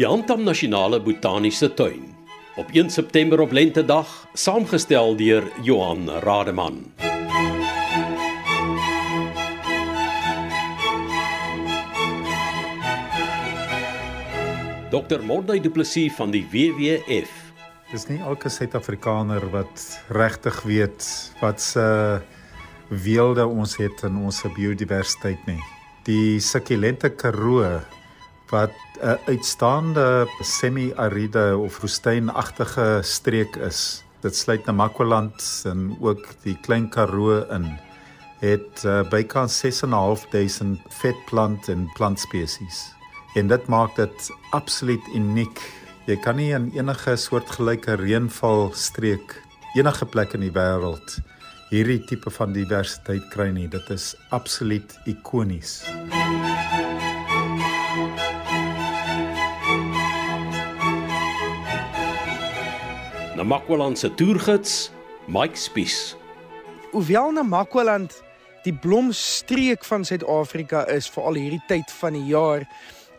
Die Antam Nasionale Botaniese Tuin op 1 September op Lentedag, saamgestel deur Johan Rademan. Dr. Mordey Du Plessis van die WWF. Dis nie elke Suid-Afrikaner wat regtig weet wat se weelde ons het in ons biodiversiteit nie. Die Sukulente Karoo wat 'n uitstaande semi-aride of woestynagtige streek is. Dit sluit Namakwaland en ook die Klein Karoo in. Het uh, bykans 6.500 vetplant en plantspesies. En dit maak dit absoluut uniek. Jy kan nie in enige soortgelyke reënval streek enige plek in die wêreld hierdie tipe van diversiteit kry nie. Dit is absoluut ikonies. Namakwaland se toergids, Mike Spies. Hoewel Namakwaland die blomstreek van Suid-Afrika is vir al hierdie tyd van die jaar,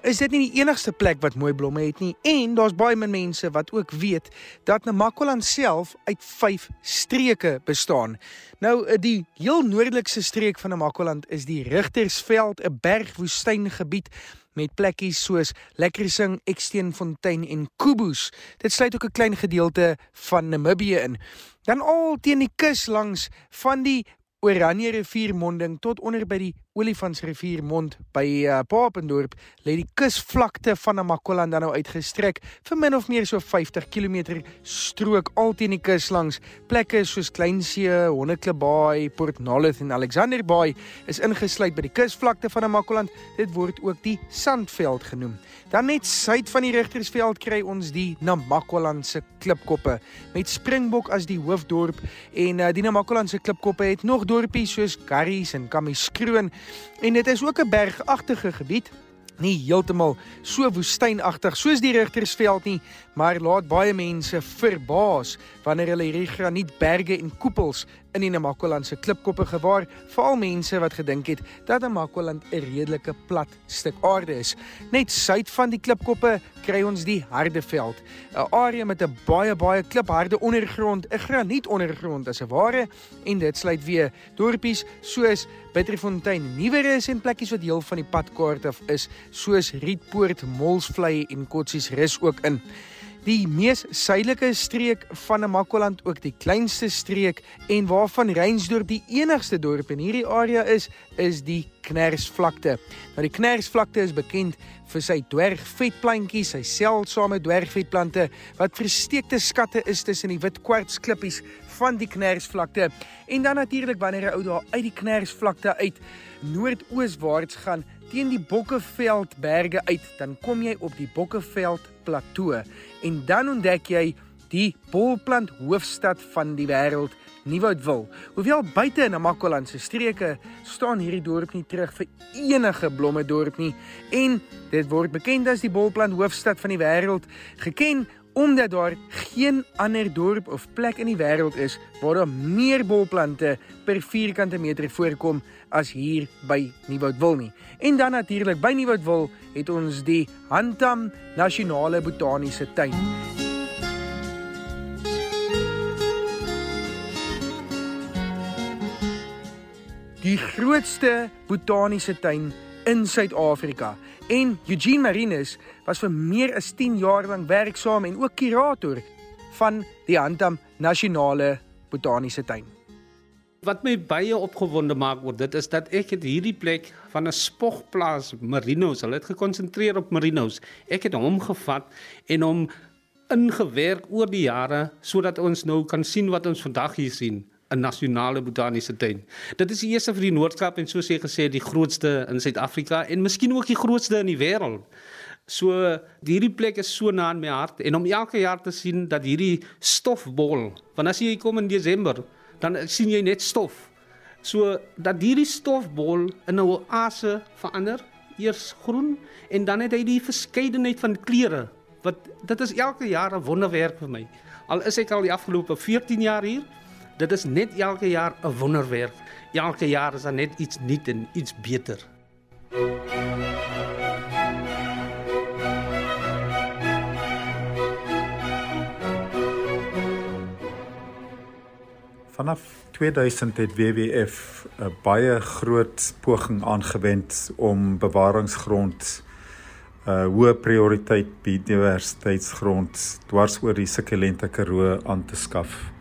is dit nie die enigste plek wat mooi blomme het nie en daar's baie min mense wat ook weet dat Namakwaland self uit 5 streke bestaan. Nou die heel noordelikste streek van Namakwaland is die Rigtersveld, 'n bergwoestyngebied met plekkies soos Lekkersing, Eksteenfontein en Kubus. Dit sluit ook 'n klein gedeelte van Namibië in. Dan al teen die kus langs van die Oranje riviermonding tot onder by die Olifantsrivier mond by uh, Papendorp lê die kusvlakte van Namakwaland dan nou uitgestrek vir min of meer so 50 km strook alteen die kus langs plekke soos Kleinsee, Honneklipbaai, Port Nolloth en Alexander Bay is ingesluit by die kusvlakte van Namakwaland. Dit word ook die Sandveld genoem. Dan net suid van die Rigtersveld kry ons die Namakwaland se klipkoppe met Springbok as die hoofdorp en uh, die Namakwaland se klipkoppe het nog dorpies soos Garries en Kamiskroon en dit is ook 'n bergagtige gebied nie heeltemal so woestynagtig soos die Rigtersveld nie, maar laat baie mense verbaas wanneer hulle hierdie granietberge en koepels in die Namakwaland se klipkoppe gewaar, veral mense wat gedink het dat Namakwaland 'n redelike plat stuk aarde is. Net suid van die klipkoppe kry ons die Hardeveld, 'n area met 'n baie baie klipharde ondergrond, 'n granietondergrond as 'n ware, en dit sluit weer dorpies soos Bitterfontein, Nieuweres en plekkies wat deel van die padkaart af is, soos Rietpoort, Molsvlei en Kotsiesrus ook in die mees suidelike streek van Namakwaland ook die kleinste streek en waarvan Reinsdorp die enigste dorp in hierdie area is, is die Knersvlakte. Nou die Knersvlakte is bekend vir sy dwergvetplantjies, sy seldsame dwergvetplante wat versteekte skatte is tussen die wit kwartsklippies van die Knersvlakte. En dan natuurlik wanneer 'n ou daar uit die Knersvlakte uit noordooswaarts gaan teen die Bokkeveldberge uit, dan kom jy op die Bokkeveld plateau en dan ontdek jy die bolplant hoofstad van die wêreld, Nieuwoudtville. Hoewel buite in Namakwaland se streke staan hierdie dorp nie terug vir enige blomme dorp nie en dit word bekend as die bolplant hoofstad van die wêreld, geken omdat daar geen ander dorp of plek in die wêreld is waar daar meer bolplante per vierkante meter voorkom as hier by Nieuwoudtville nie. En dan natuurlik by Nieuwoudtville het ons die Hantam Nasionale Botaniese Tuin. Die grootste botaniese tuin in Suid-Afrika. En Eugene Marinus was vir meer as 10 jaar lank werksaam en ook kurator van die Handam Nasionale Botaniese Tuin. Wat my baie opgewonde maak oor dit is dat ek het hierdie plek van 'n spogplaas Marinos, hulle het gekonsentreer op Marinos. Ek het hom gevat en hom ingewerk oor die jare sodat ons nou kan sien wat ons vandag hier sien. 'n nasionale botaniese tuin. Dit is die eerste vir die Noord-Kaap en soos jy gesê die grootste in Suid-Afrika en miskien ook die grootste in die wêreld. So hierdie plek is so na in my hart en om elke jaar te sien dat hierdie stofbol, want as jy kom in Desember, dan sien jy net stof. So dat hierdie stofbol in 'n oase verander, eers groen en dan het hy die verskeidenheid van kleure wat dit is elke jaar 'n wonderwerk vir my. Al is ek al die afgelope 14 jaar hier, Dit is net elke jaar 'n wonderwerk. Elke jaar is daar net iets nuut en iets beter. Vanaf 2000 het WWF 'n baie groot poging aangewend om bewaringsgrond 'n uh, hoë prioriteit biodiversiteitsgrond dwars oor die Sikkelente Karoo aan te skaf.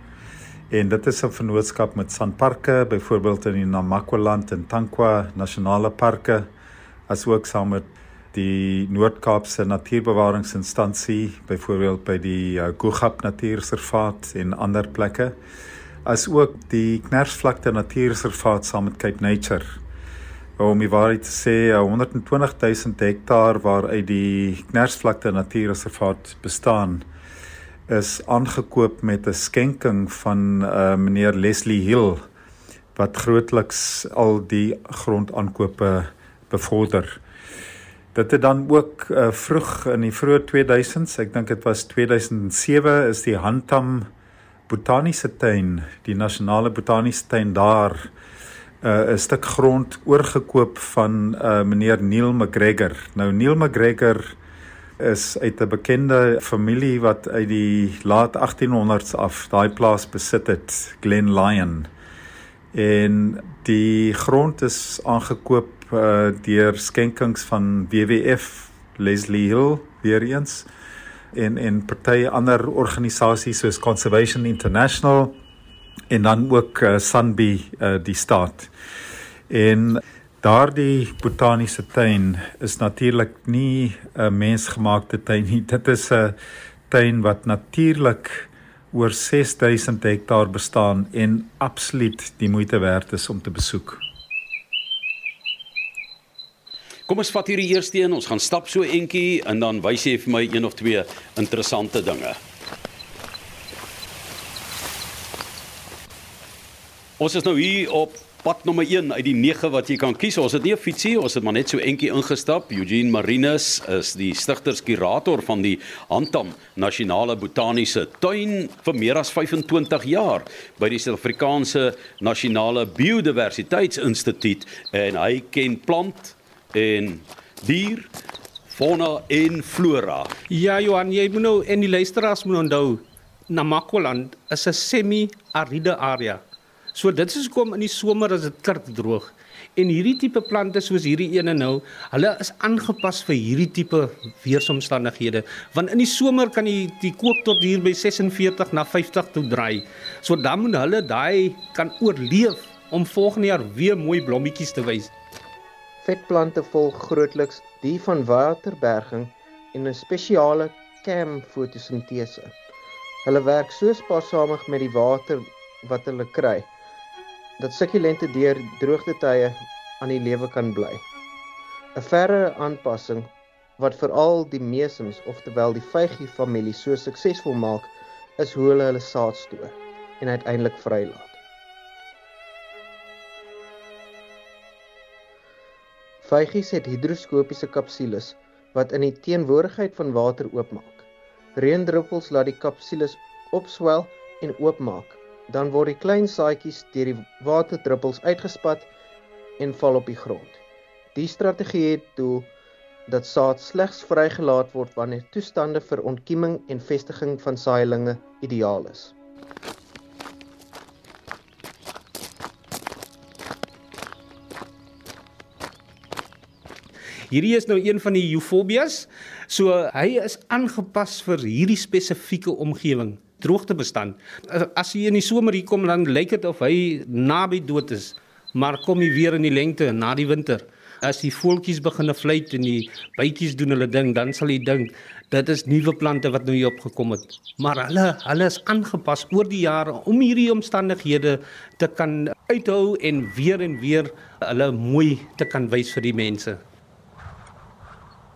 En dit is 'n vennootskap met Sanparks, byvoorbeeld in die Namakwa-land en Tankwa Nasionale Parke, asook saam met die Noord-Kaapse Natuurbewaringsinstansie, byvoorbeeld by die uh, Gugap Natuurreservaat en ander plekke, asook die Knersvlakte Natuurreservaat saam met Cape Nature. Om die waarheid te sê, 120 000 hektaar waaruit die Knersvlakte Natuurreservaat bestaan, is aangekoop met 'n skenking van uh, meneer Leslie Hill wat grootliks al die grondaankope bevorder. Dit het dan ook uh, vroeg in die vroeë 2000s, ek dink dit was 2007 is die Hantam Botaniese Tuin, die nasionale botaniese tuin daar uh, 'n stuk grond oorgekoop van uh, meneer Neil McGregor. Nou Neil McGregor is uit 'n bekende familie wat uit die laat 1800s af daai plaas besit het, Glen Lyon. En die grond is aangekoop uh, deur skenkings van WWF Leslie Hill weer eens en en party ander organisasies soos Conservation International en dan ook uh, Sunbee uh, die staat. En daardie botaniese tuin is natuurlik nie 'n mensgemaakte tuin nie. Dit is 'n tuin wat natuurlik oor 6000 hektaar bestaan en absoluut die moeite werd is om te besoek. Kom ons vat hierdie eerste een. Ons gaan stap so entjie en dan wys jy vir my een of twee interessante dinge. Ons is nou hier op pad nommer 1 uit die 9 wat jy kan kies. Ons het nie 'n fietsie, ons het maar net so entjie ingestap. Eugene Marinus is die stigterskurator van die Antam Nasionale Botaniese Tuin vir meer as 25 jaar by die Suid-Afrikaanse Nasionale Biodiversiteitsinstituut en hy ken plant en dier, fauna en flora. Ja, Johan, jy moet nou en die luisteraars moet onthou, Namakwa-land is 'n semi-ariede area. So dit is kom in die somer as dit kort droog. En hierdie tipe plante soos hierdie ene nou, hulle is aangepas vir hierdie tipe weeromstandighede. Want in die somer kan jy die kook tot hier by 46 na 50 toe draai. So dan moet hulle daai kan oorleef om volgende jaar weer mooi blommetjies te wys. Vetplante volg grootliks die van waterberging en 'n spesiale cam fotosintese. Hulle werk so spaarsamig met die water wat hulle kry dat sukkulente deur droogtetye aan die lewe kan bly. 'n Verdere aanpassing wat veral die mesums, oftewel die vygie familie so suksesvol maak, is hoe hulle hulle saad stoor en uiteindelik vrylaat. Vygies het hidroskopiese kapsules wat in die teenwoordigheid van water oopmaak. Reendruppels laat die kapsules opswel en oopmaak. Dan word die klein saadjies deur die waterdruppels uitgespat en val op die grond. Die strategie het doel dat saad slegs vrygelaat word wanneer toestande vir ontkieming en vestiging van saailinge ideaal is. Hierdie is nou een van die eufobias. So hy is aangepas vir hierdie spesifieke omgewing, droogtebestand. As hy in die somer hier kom dan lyk dit of hy naby dood is, maar kom hy weer in die lengte na die winter. As die voeltjies begin fluit en die bytjies doen hulle ding, dan sal hy dink dit is nuwe plante wat nou hier opgekom het. Maar hulle hulle is aangepas oor die jare om hierdie omstandighede te kan uithou en weer en weer hulle mooi te kan wys vir die mense.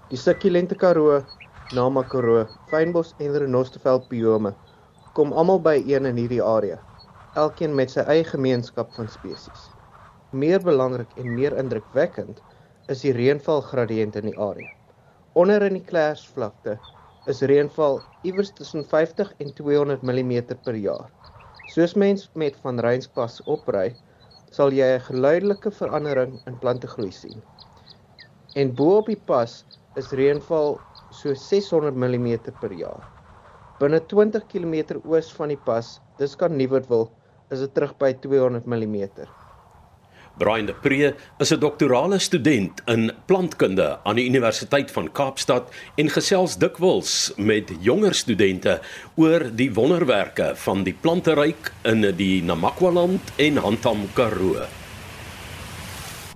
Die sukkulente Karoo, Namakwa, fynbos en renosterveld biome kom almal by een in hierdie area, elkeen met sy eie gemeenskap van spesies. Meer belangrik en meer indrukwekkend is die reënvalgradiënt in die area. Onder in die Klersvlakte is reënval iewers tussen 50 en 200 mm per jaar. Soos mens met van Reinspas opry, sal jy 'n geleidelike verandering in plantegroei sien. En bo op die pas is reënval so 600 mm per jaar. Binne 20 km oos van die pas, dis kan Nieuwertwil, is dit terug by 200 mm. Brian de Pre is 'n doktorale student in plantkunde aan die Universiteit van Kaapstad en gesels dikwels met jonger studente oor die wonderwerke van die planteryk in die Namakwa-land en Hantam Karoo.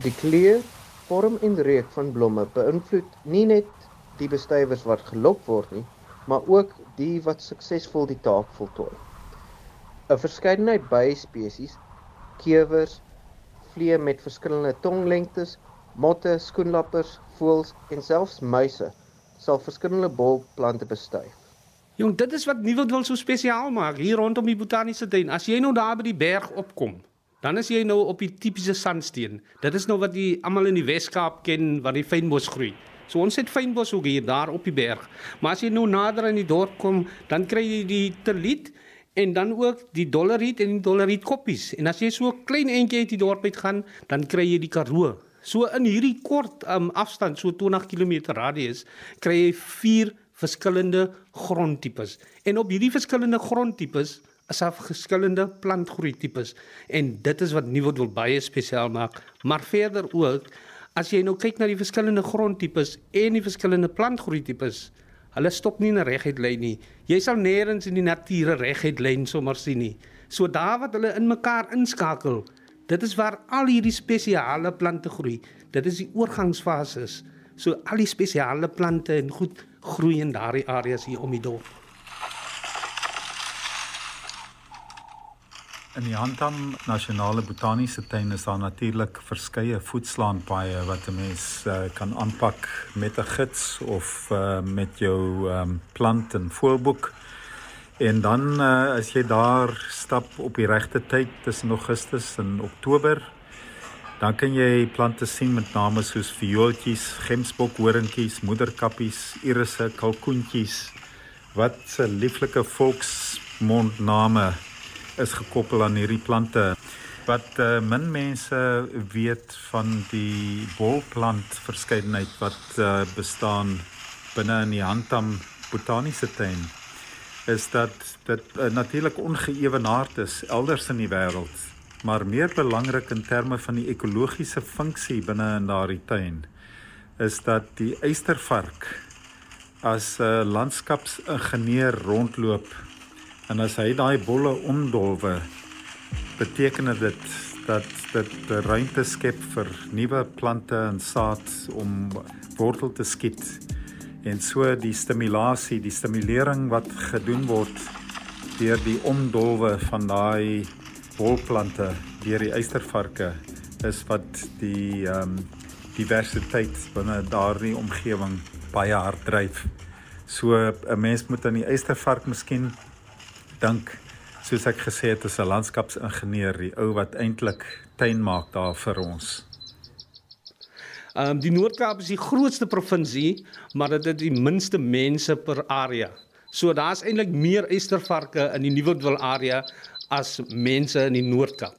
Die kleur, vorm en reuk van blomme beïnvloed nie net die bestuivers wat gelok word nie, maar ook die wat suksesvol die taak voltooi. 'n Verskeidenheid byspesies, kewers, vliee met verskillende tonglengtes, motte, skoenlappers, voëls en selfs muise sal verskillende bolplante bestuif. Jong, dit is wat Nieuwoud wil so spesiaal maak hier rondom die botaniese tuin. As jy nou daar by die berg opkom, dan is jy nou op die tipiese sandsteen. Dit is nou wat die almal in die Wes-Kaap ken waar die fynbos groei. So ons het fynbos ook hier daar op die berg. Maar as jy nou nader aan die dorp kom, dan kry jy die terliet en dan ook die dollariet en die dollariet koppies. En as jy so klein entjie uit die dorp uit gaan, dan kry jy die Karoo. So in hierdie kort um, afstand, so 20 km radius, kry jy vier verskillende grondtipes. En op hierdie verskillende grondtipes is daar verskillende plantgroei tipes en dit is wat Nieuwoud wil baie spesiaal maak. Maar verder ook, as jy nou kyk na die verskillende grondtipes en die verskillende plantgroei tipes, Hulle stop nie in 'n reguit lyn nie. Jy sal nêrens in die natuur 'n reguit lyn sommer sien nie. So daar wat hulle in mekaar inskakel, dit is waar al hierdie spesiale plante groei. Dit is die oorgangsfases. So al die spesiale plante en goed groei in daardie areas hier om die dorp. In die Handam Nasionale Botaniese Tuin is daar natuurlik verskeie voetslaanpaaie wat 'n mens uh, kan aanpak met 'n gids of uh, met jou um, plant en voelboek. En dan uh, as jy daar stap op die regte tyd tussen Augustus en Oktober, dan kan jy plante sien met name soos viooltjies, gemsbok, horingkies, moederkappies, irisse, kalkoentjies. Wat 'n lieflike volksmondname is gekoppel aan hierdie plante. Wat uh, min mense weet van die bolplant verskeidenheid wat uh, bestaan binne in die Handam Botaniese Tuin is dat dit uh, natuurlik ongeëwenaard is elders in die wêreld, maar meer belangrik in terme van die ekologiese funksie binne in daardie tuin is dat die eystervark as 'n uh, landskapsingenieur rondloop En as hy daai bolle omdolwe, beteken dit dat dit ruimte skep vir nuwe plante en saad om wortel te skiet. En so die stimulasie, die stimulering wat gedoen word deur die omdolwe van daai bolplante deur die eystervarke is wat die ehm um, diversiteit binne daardie omgewing baie hard dryf. So 'n mens moet aan die eystervark miskien dink soos ek gesê het as 'n landskapsingenieur, die ou wat eintlik tuin maak daar vir ons. Ehm um, die Noord-Kaap is die grootste provinsie, maar dit het die minste mense per area. So daar's eintlik meer eystervarke in die Nieuwoudtville area as mense in die Noord-Kaap.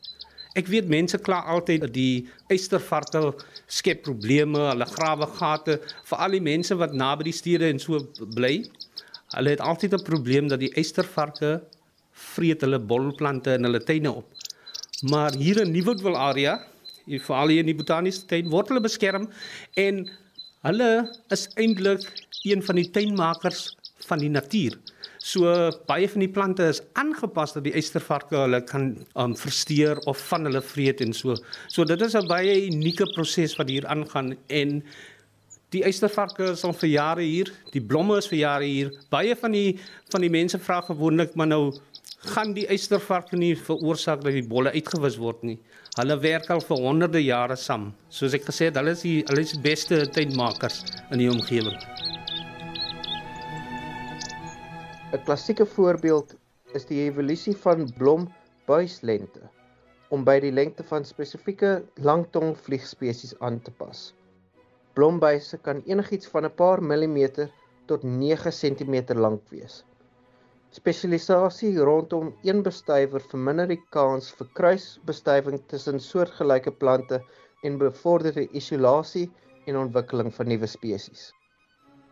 Ek weet mense kla altyd dat die eystervarke skep probleme, hulle grawe gate vir al die mense wat naby die stede en so bly. Hulle het altyd 'n probleem dat die eystervarke vreet hulle bolplante in hulle tuine op. Maar hier in Nieuwoudtville area, veral hier in die botaniese tuin, word hulle beskerm en hulle is eintlik een van die tuinmakers van die natuur. So baie van die plante is aangepas dat die eystervarke hulle kan um, versteur of van hulle vreet en so. So dit is 'n baie unieke proses wat hier aangaan en Die eystervarke is al vir jare hier. Die blomme is vir jare hier. Baie van die van die mense vra gewoonlik maar nou gaan die eystervarke nie veroorsaak dat die bolle uitgewis word nie. Hulle werk al vir honderde jare saam. Soos ek gesê het, hulle is die hulle is die beste tuinmakers in die omgewing. 'n Klassieke voorbeeld is die evolusie van blombuislengte om by die lengte van spesifieke langtongvliegspesies aan te pas. Blombuise kan enigiets van 'n paar millimeter tot 9 cm lank wees. Spesialisasie rondom een bestuiver verminder die kans vir kruisbestuiving tussen soortgelyke plante en bevorder die isolasie en ontwikkeling van nuwe spesies.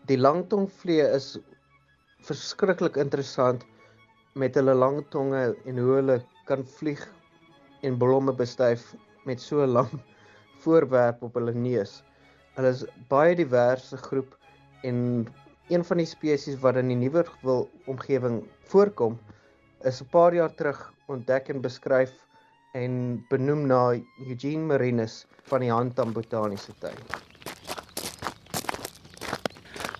Die langtongvliee is verskriklik interessant met hulle lang tonge en hoe hulle kan vlieg en blomme bestuif met so 'n lang voorwerp op hulle neus. Hulle is baie diverse groep en een van die spesies wat in die nuwer wil omgewing voorkom is 'n paar jaar terug ontdek en beskryf en benoem na Eugene Marinus van die Handam Botaniese Tuin.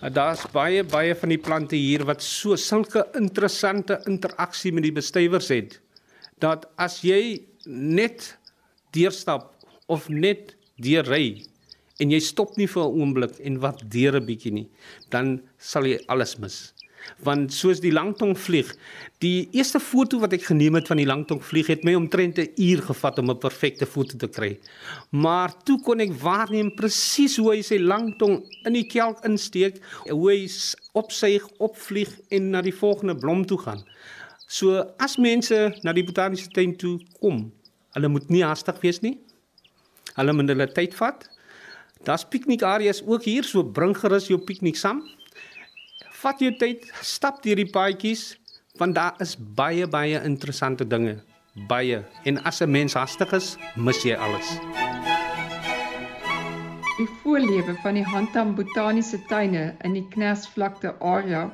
Uh, Daar's baie baie van die plante hier wat so sulke interessante interaksie met die bestuivers het dat as jy net deurstap of net deurry en jy stop nie vir 'n oomblik en waardeer 'n bietjie nie, dan sal jy alles mis. Want soos die langtongvlieg, die eerste foto wat ek geneem het van die langtongvlieg het my omtrent 'n uur gevat om 'n perfekte foto te kry. Maar toe kon ek waarneem presies hoe hy sy langtong in die kelk insteek, hoe hy opsuig, opvlieg en na die volgende blom toe gaan. So as mense na die botaniese tuin toe kom, hulle moet nie haastig wees nie. Hulle moet hulle tyd vat. Daar's piknikareas ook hier, so bring gerus jou piknik saam. Vat jou tyd, stap deur die paadjies want daar is baie baie interessante dinge, baie. En as 'n mens hastig is, mis jy alles. Die voorlewe van die Handam Botaniese Tuine in die Knersvlakte area.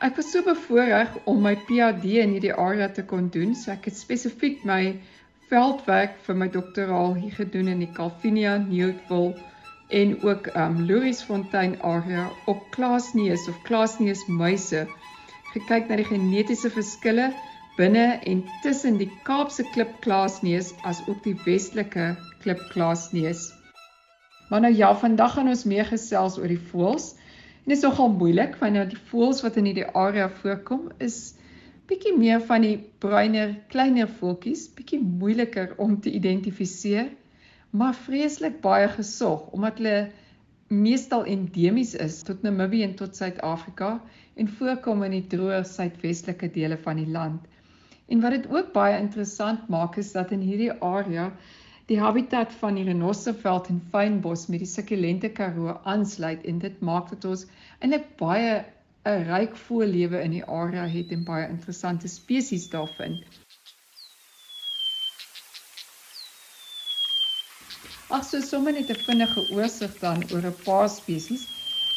Ek was so bevoorreg om my PhD in hierdie area te kon doen, so ek het spesifiek my veldwerk vir my doktoraal hier gedoen in die Calvinia, Newtville en ook um Louriesfontein area op Klaasneus of Klaasneus muise. Gekyk na die genetiese verskille binne en tussen die Kaapse klip Klaasneus as ook die Westelike klip Klaasneus. Maar nou ja, vandag gaan ons meer gesels oor die voëls. En dit is nogal moeilik want nou die voëls wat in hierdie area voorkom is bietjie meer van die bruiner, kleiner voeltjies, bietjie moeiliker om te identifiseer, maar vreeslik baie gesog omdat hulle meestal endemies is tot Namibië en tot Suid-Afrika en voorkom in die droë suidwestelike dele van die land. En wat dit ook baie interessant maak is dat in hierdie area die habitat van die renosterveld en fynbos met die sukulente Karoo aansluit en dit maak dat ons eintlik baie 'n ryk voorlewe in die area het en baie interessante spesies daar vind. Ag so sommer net 'n vinnige oorsig dan oor 'n paar spesies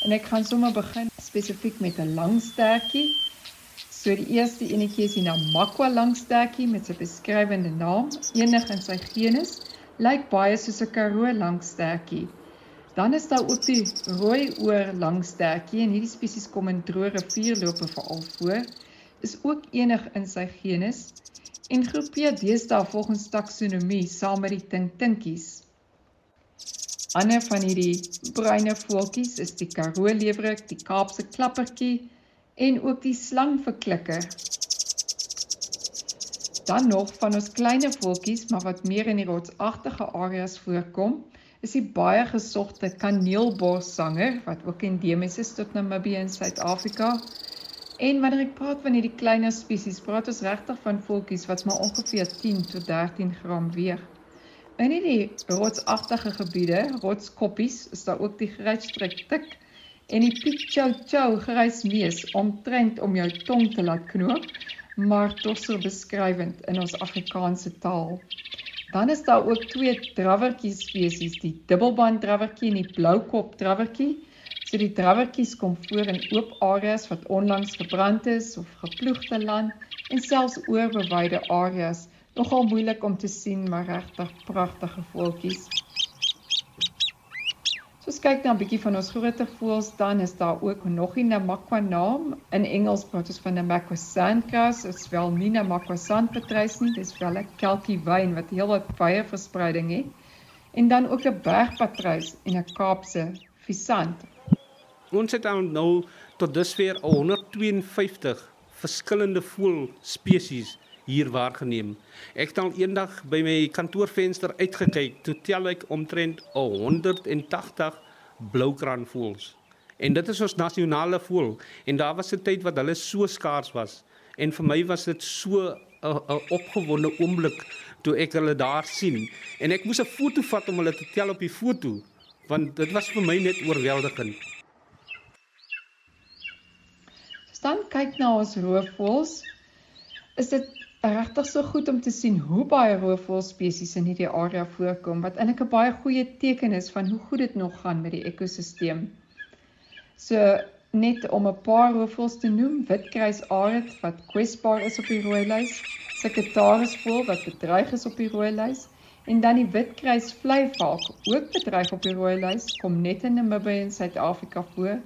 en ek gaan sommer begin spesifiek met 'n langstertjie. So die eerste enetjie is die Namakwa langstertjie met sy beskrywende naam, enig in sy genus, lyk baie soos 'n Karoo langstertjie. Dan is daar ook die rooi oor langstertjie en hierdie spesies kom in droë rivierlope veral voor. Is ook enig in sy genus en groepeer deesdae volgens taksonomie saam met die tintinkies. Ander van hierdie bruine voeltjies is die Karoo leeuwerik, die Kaapse klappertjie en ook die slangverklikker. Dan nog van ons kleiner voeltjies, maar wat meer in die rotsagtige areas voorkom, is die baie gesogte kaneelborssanger wat ook endemies is tot Namibië en Suid-Afrika. En wanneer ek praat van hierdie kleiner spesies, praat ons regtig van voeltjies wat maar ongeveer 10 tot 13 gram weeg. In hierdie rotsagtige gebiede, rotskoppies, is daar ook die grysstryk tik en die piek chow chow grysmees omtrent om jou tong te laat knoop, maar tog so beskrywend in ons Afrikaanse taal. Dan is daar ook twee drawertjie spesies, die dubbelband drawertjie en die bloukop drawertjie. So die drawertjies kom voor in oop areas wat onlangs gebrand is of geploegde land en selfs oorbewyde areas. Nogal moeilik om te sien, maar regtig pragtige voeltjies. So as kyk na 'n bietjie van ons groter voëls, dan is daar ook nog 'n Namakwa naam. In Engels praat ons van Namakwa sandgrass, dit is wel nie Namakwa sandpatruis nie, dis wel 'n kelkie wyn wat heelwat baie verspreiding het. En dan ook 'n bergpatruis en 'n Kaapse visant. Ons het dan nou tot dusver al 152 verskillende voëlspesies hier waargeneem. Ek het al eendag by my kantoorvenster uitgekyk, toe tel ek omtrent 180 bloukraanvoëls. En dit is ons nasionale voël en daar was 'n tyd wat hulle so skaars was en vir my was dit so 'n 'n opgewonde oomblik toe ek hulle daar sien en ek moes 'n foto vat om hulle te tel op die foto want dit was vir my net oorweldigend. Dan kyk na ons roofvoëls, is dit regtig so goed om te sien hoe baie roofvol spesies in hierdie area voorkom wat eintlik 'n baie goeie teken is van hoe goed dit nog gaan met die ekosisteem. So net om 'n paar roofvols te noem, witkruisarend wat kwesbaar is op die rooi lys, sekretarisvoël wat bedreig is op die rooi lys en dan die witkruisvleivalk ook bedreig op die rooi lys, kom net in Namibië en Suid-Afrika voor.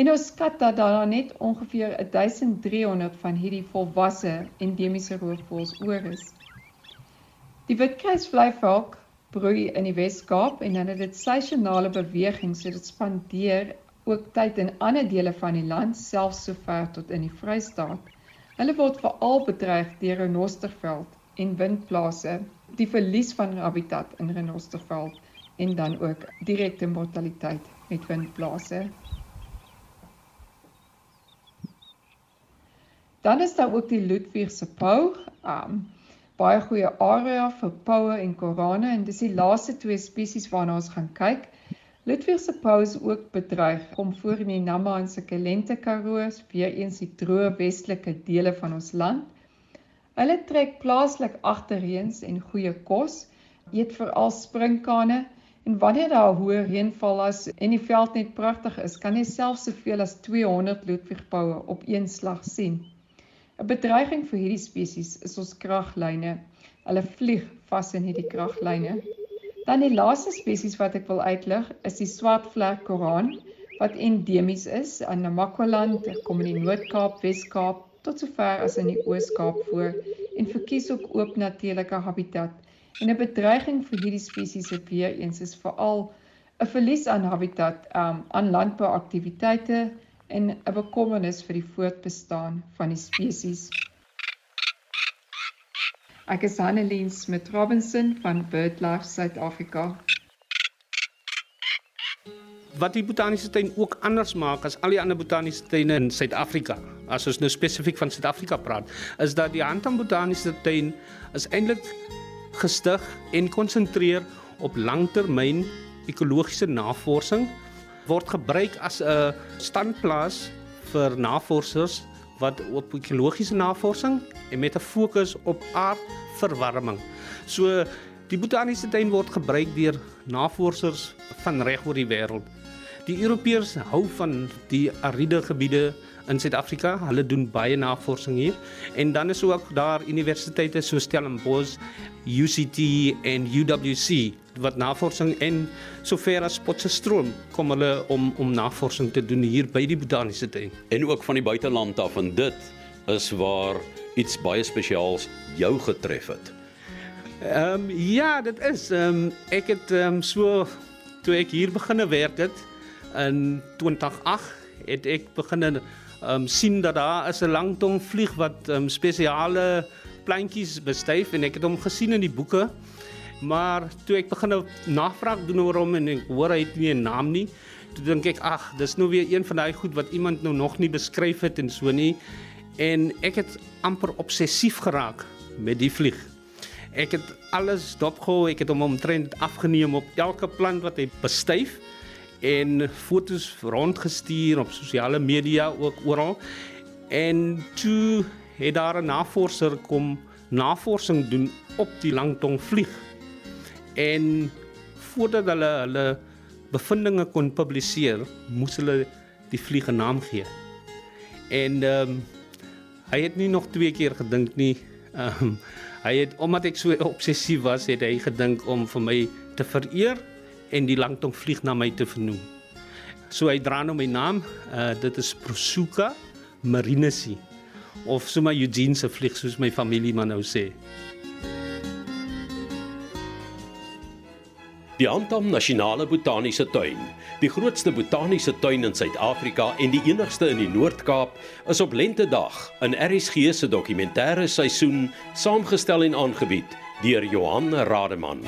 En ons skat dat daar net ongeveer 1300 van hierdie volwasse endemiese roofvoëls oor is. Die witkruisvleivalk broei in die Wes-Kaap en dan het seisonale beweging, so dit spandeer ook tyd in ander dele van die land, selfs sover tot in die Vrystaat. Hulle word veral bedreig deur renosterveld en windplase, die verlies van habitat in renosterveld en dan ook direkte mortaliteit met windplase. Dan is daar ook die Ludwigse pou. Um baie goeie area vir poue en korane en dis die laaste twee spesies waarna ons gaan kyk. Ludwigse pou is ook bedreig om voor in die Namma en Sekelente Karoo, weer eens die droë westelike dele van ons land. Hulle trek plaaslik agterreens en goeie kos, eet veral sprinkane en wanneer daar hoë reënval is en die veld net pragtig is, kan jy selfs soveel as 200 Ludwigpoue op een slag sien. 'n Bedreiging vir hierdie spesies is ons kraglyne. Hulle vlieg vas in hierdie kraglyne. Dan die laaste spesies wat ek wil uitlig is die swartvlek koraan wat endemies is aan Namakwaland, kom in die Noord-Kaap, Wes-Kaap tot sover as in die Oos-Kaap voor en verkies ook oop natuurlike habitat. En 'n bedreiging vir hierdie spesies het weer eens is veral 'n verlies aan habitat um, aan landbouaktiwiteite en 'n bekommernis vir die voortbestaan van die spesies. Ek is Annelien Smit Robinson van BirdLife Suid-Afrika. Wat die botaniese tuin ook anders maak as al die ander botaniese tuine in Suid-Afrika, as ons nou spesifiek van Suid-Afrika praat, is dat die Antam Botaniese Tuin is eintlik gestig en konsentreer op langtermyn ekologiese navorsing word gebruik as 'n standplaas vir navorsers wat op ekologiese navorsing en met 'n fokus op aardverwarming. So die botaniese tuin word gebruik deur navorsers van reg oor die wêreld. Die Europeërs hou van die ariede gebiede in Suid-Afrika. Hulle doen baie navorsing hier en dan is ook daar universiteite so Stellenbosch, UCT en UWC wat navorsing en sover as Potchefstroom kom hulle om om navorsing te doen hier by die botaniese tuin en ook van die buiteland af en dit is waar iets baie spesiaals jou getref het. Ehm um, ja, dit is ehm um, ek het ehm um, so toe ek hier begine werk het in 2008 het ek begin um, sien dat daar is 'n langtong vlieg wat um, spesiale plantjies bestuif en ek het hom gesien in die boeke. Maar toe ek begin navraag doen oor hom en ek hoor hy het nie 'n naam nie, toe dink ek ag, dis nou weer een van daai goed wat iemand nou nog nie beskryf het en so nie. En ek het amper obsessief geraak met die vlieg. Ek het alles dopgehou, ek het hom omtrent afgeneem op elke plant wat hy bestuif en fotos rondgestuur op sosiale media ook oral. En toe het daar 'n navorser kom navorsing doen op die langtong vlieg. En voordat hulle hulle bevindinge kon publiseer, moes hulle die vlieg 'n naam gee. En ehm um, hy het nie nog twee keer gedink nie. Ehm um, hy het omdat ek so obsessief was, het hy gedink om vir my te vereer en die langtong vlieg na my te vernoem. So hy dra nou my naam. Uh dit is Prosuka marinesi of sommer Eugene se vlieg soos my familie maar nou sê. Die Antam Nasionale Botaniese Tuin, die grootste botaniese tuin in Suid-Afrika en die enigste in die Noord-Kaap, is op Lentedag in RSG se dokumentêre seisoen saamgestel en aangebied deur Johan Rademan.